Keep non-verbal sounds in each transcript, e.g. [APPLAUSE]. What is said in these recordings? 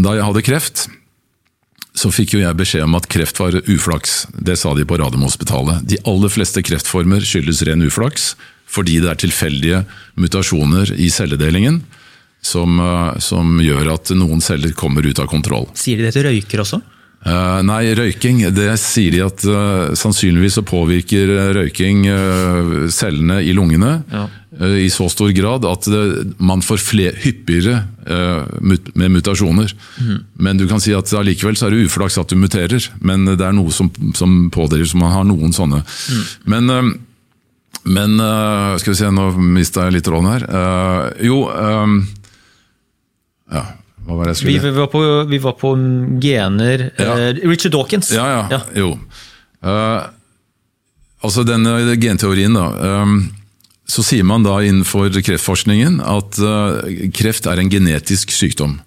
Da jeg hadde kreft, så fikk jo jeg beskjed om at kreft var uflaks. Det sa de på Radiumhospitalet. De aller fleste kreftformer skyldes ren uflaks, fordi det er tilfeldige mutasjoner i celledelingen som, eh, som gjør at noen celler kommer ut av kontroll. Sier de det til røyker også? Uh, nei, røyking det sier de at uh, sannsynligvis så påvirker røyking uh, cellene i lungene ja. i så stor grad at man får fler, hyppigere mut, med mutasjoner. Mm. Men du kan si at allikevel så er det uflaks at du muterer, men det er noe som, som pådriver så man har noen sånne. Mm. Men, men Skal vi se, nå mista jeg litt råden her. jo ja, hva var det jeg skulle Vi, vi, var, på, vi var på gener ja. uh, Richard Dawkins. Ja, ja. ja. Jo. Uh, altså denne genteorien, da. Um, så sier man da innenfor kreftforskningen at uh, kreft er en genetisk sykdom.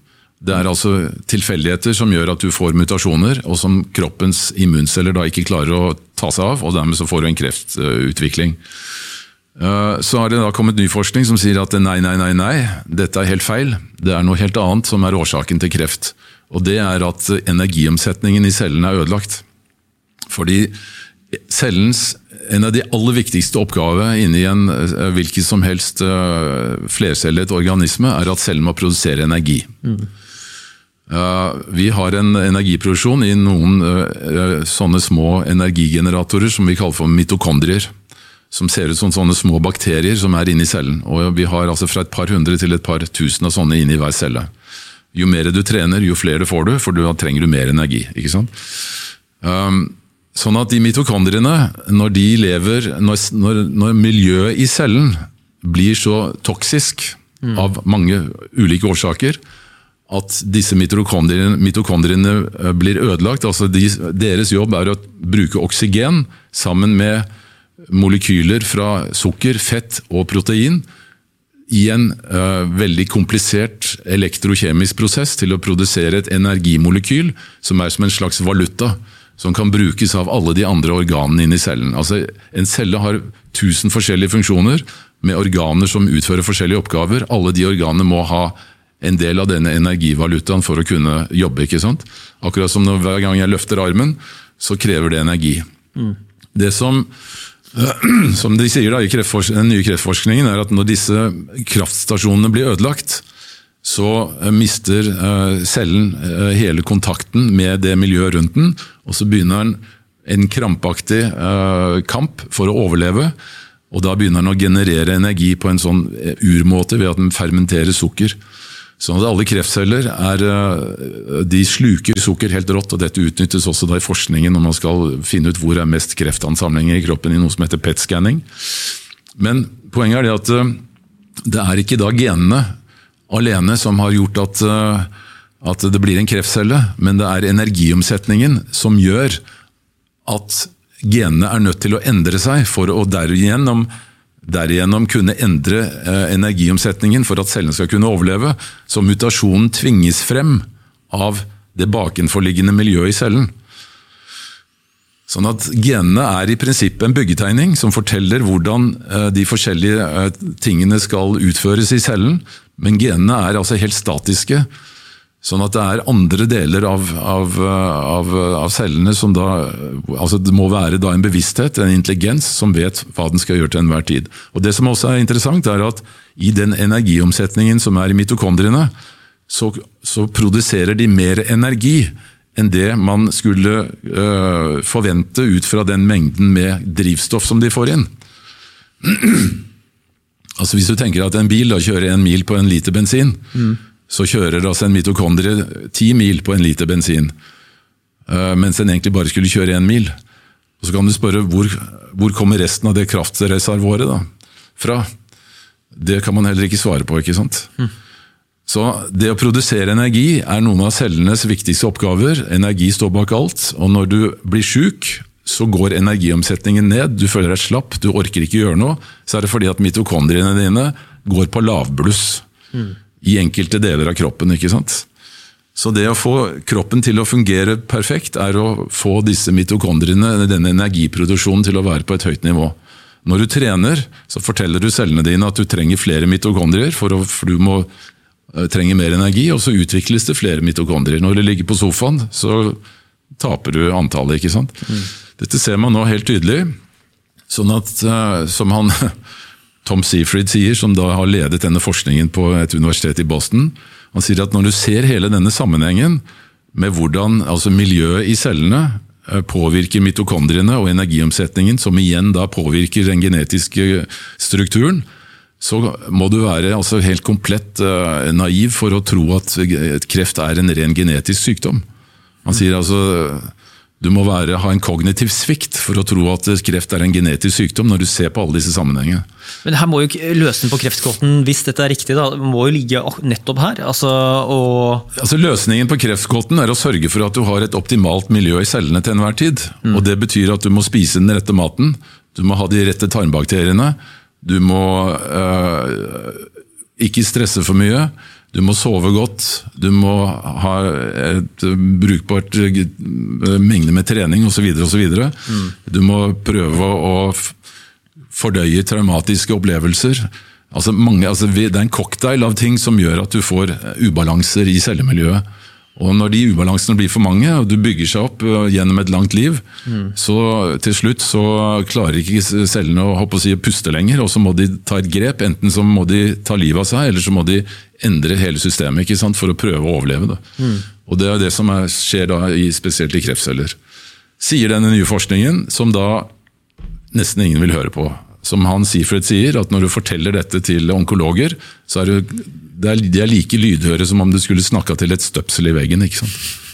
Det er altså tilfeldigheter som gjør at du får mutasjoner, og som kroppens immunceller da ikke klarer å ta seg av, og dermed så får du en kreftutvikling. Uh, Eh, så har det da kommet ny forskning som sier at nei, nei, nei, nei, dette er helt feil. Det er noe helt annet som er årsaken til kreft. Og det er at energiomsetningen i cellene er ødelagt. Fordi cellens en av de aller viktigste oppgaver inni en eh, hvilken som helst uh, flercellet organisme, er at cellen må produsere energi. Mm. Vi har en energiproduksjon i noen sånne små energigeneratorer som vi kaller for mitokondrier som ser ut som sånne små bakterier som er inni cellen. Og Vi har altså fra et par hundre til et par tusen av sånne inni hver celle. Jo mer du trener, jo flere får du, for da trenger du mer energi. ikke sant? Um, sånn at de mitokondriene, når de lever, når, når, når miljøet i cellen blir så toksisk mm. av mange ulike årsaker, at disse mitokondriene, mitokondriene eh, blir ødelagt. altså de, Deres jobb er å bruke oksygen sammen med molekyler fra sukker, fett og protein i en uh, veldig komplisert elektrokjemisk prosess til å produsere et energimolekyl som er som en slags valuta, som kan brukes av alle de andre organene inni cellen. Altså, en celle har tusen forskjellige funksjoner, med organer som utfører forskjellige oppgaver. Alle de organene må ha en del av denne energivalutaen for å kunne jobbe. ikke sant? Akkurat som når, hver gang jeg løfter armen, så krever det energi. Mm. Det som [CLEARS THROAT] som de sier da i den nye kreftforskningen, er at når disse kraftstasjonene blir ødelagt, så eh, mister eh, cellen eh, hele kontakten med det miljøet rundt den, og så begynner den en krampaktig kamp for å overleve. Og da begynner den å generere energi på en sånn urmåte ved at den fermenterer sukker. Sånn at alle kreftceller er, eh, de sluker sukker helt rått, og dette utnyttes også i forskningen når man skal finne ut hvor er mest kreftansamlinger i kroppen i noe som heter PET-scanning. Men poenget er det at eh, det er ikke da genene alene som har gjort at, eh, at det blir en kreftcelle, men det er energiomsetningen som gjør at genene er nødt til å endre seg for å derigjennom derigjennom kunne endre eh, energiomsetningen for at cellene skal kunne overleve, så mutasjonen tvinges frem av det bakenforliggende miljøet i cellen. Sånn at Genene er i prinsippet en byggetegning som forteller hvordan eh, de forskjellige eh, tingene skal utføres i cellen, men genene er altså helt statiske. Sånn at det er andre deler av, av, av, av, cellene som da altså Det må være da en bevissthet, en intelligens, som vet hva den skal gjøre til enhver tid. Og Det som også er interessant, er at i den energiomsetningen som er i mitokondriene, så, så produserer de mer energi enn det man skulle øh, forvente ut fra den mengden med drivstoff som de får inn. [CLEARS THROAT] altså Hvis du tenker at en bil da kjører en mil på en liter bensin, mm så kjører altså en mitokondrie ti mil på en liter bensin, eh, mens den egentlig bare skulle kjøre én mil. Og Så kan du spørre hvor, hvor kommer resten av det kraftreservoaret da, fra? Det kan man heller ikke svare på. ikke sant? Mm. Så det å produsere energi er noen av cellenes viktigste oppgaver. Energi står bak alt. Og når du blir sjuk, så går energiomsetningen ned. Du føler deg slapp, du orker ikke gjøre noe. Så er det fordi at mitokondriene dine går på lavbluss. Mm i enkelte deler av kroppen. ikke sant? Så det å få kroppen til å fungere perfekt, er å få disse mitokondriene, denne energiproduksjonen, til å være på et høyt nivå. Når du trener, så forteller du cellene dine at du trenger flere mitokondrier, for, å, for du må trenge trenger mer energi, og så utvikles det flere mitokondrier. Når du ligger på sofaen, så taper du antallet, ikke sant. Mm. Dette ser man nå helt tydelig. Sånn at, eh, som han [LAUGHS] Tom Seafried sier, som da har ledet denne forskningen på et universitet i Boston, han sier at når du ser hele denne sammenhengen med hvordan altså miljøet i cellene eh, påvirker mitokondriene og energiomsetningen, som igjen da påvirker den genetiske strukturen, så må du være altså helt komplett uh, naiv for å tro at kreft er en ren genetisk sykdom. Han sier altså du må være, ha en kognitiv svikt for å tro at kreft er en genetisk sykdom, når du ser på alle disse sammenhengene. Men her må jo løsningen på kreftgåten, hvis dette er riktig, da, må jo ligge nettopp her? Altså, og... altså, løsningen på kreftgåten er å sørge for at du har et optimalt miljø i cellene til enhver tid. Mm. Og Det betyr at du må spise den rette maten, du må ha de rette tarmbakteriene, du må øh, ikke stresse for mye. Du må sove godt, du må ha et brukbart eh, mengde med trening osv. Mm. Du må prøve å fordøye traumatiske opplevelser. Altså mange, altså det er en cocktail av ting som gjør at du får ubalanser i cellemiljøet. Og Når de ubalansene blir for mange, og du bygger seg opp øh, gjennom et langt liv, mm. så til slutt så klarer ikke cellene å, å, si, puste lenger, og så må de ta et grep. Enten så må de ta livet av seg, eller så må de endre hele systemet sant, for å prøve å overleve. Mm. Og Det er det som er, skjer da, i, spesielt i kreftceller. Sier denne nye forskningen, som da nesten ingen vil høre på. Som han Seafred sier, at når du forteller dette til onkologer, så er det de er like lydhøre som om du skulle snakka til et støpsel i veggen. ikke sant?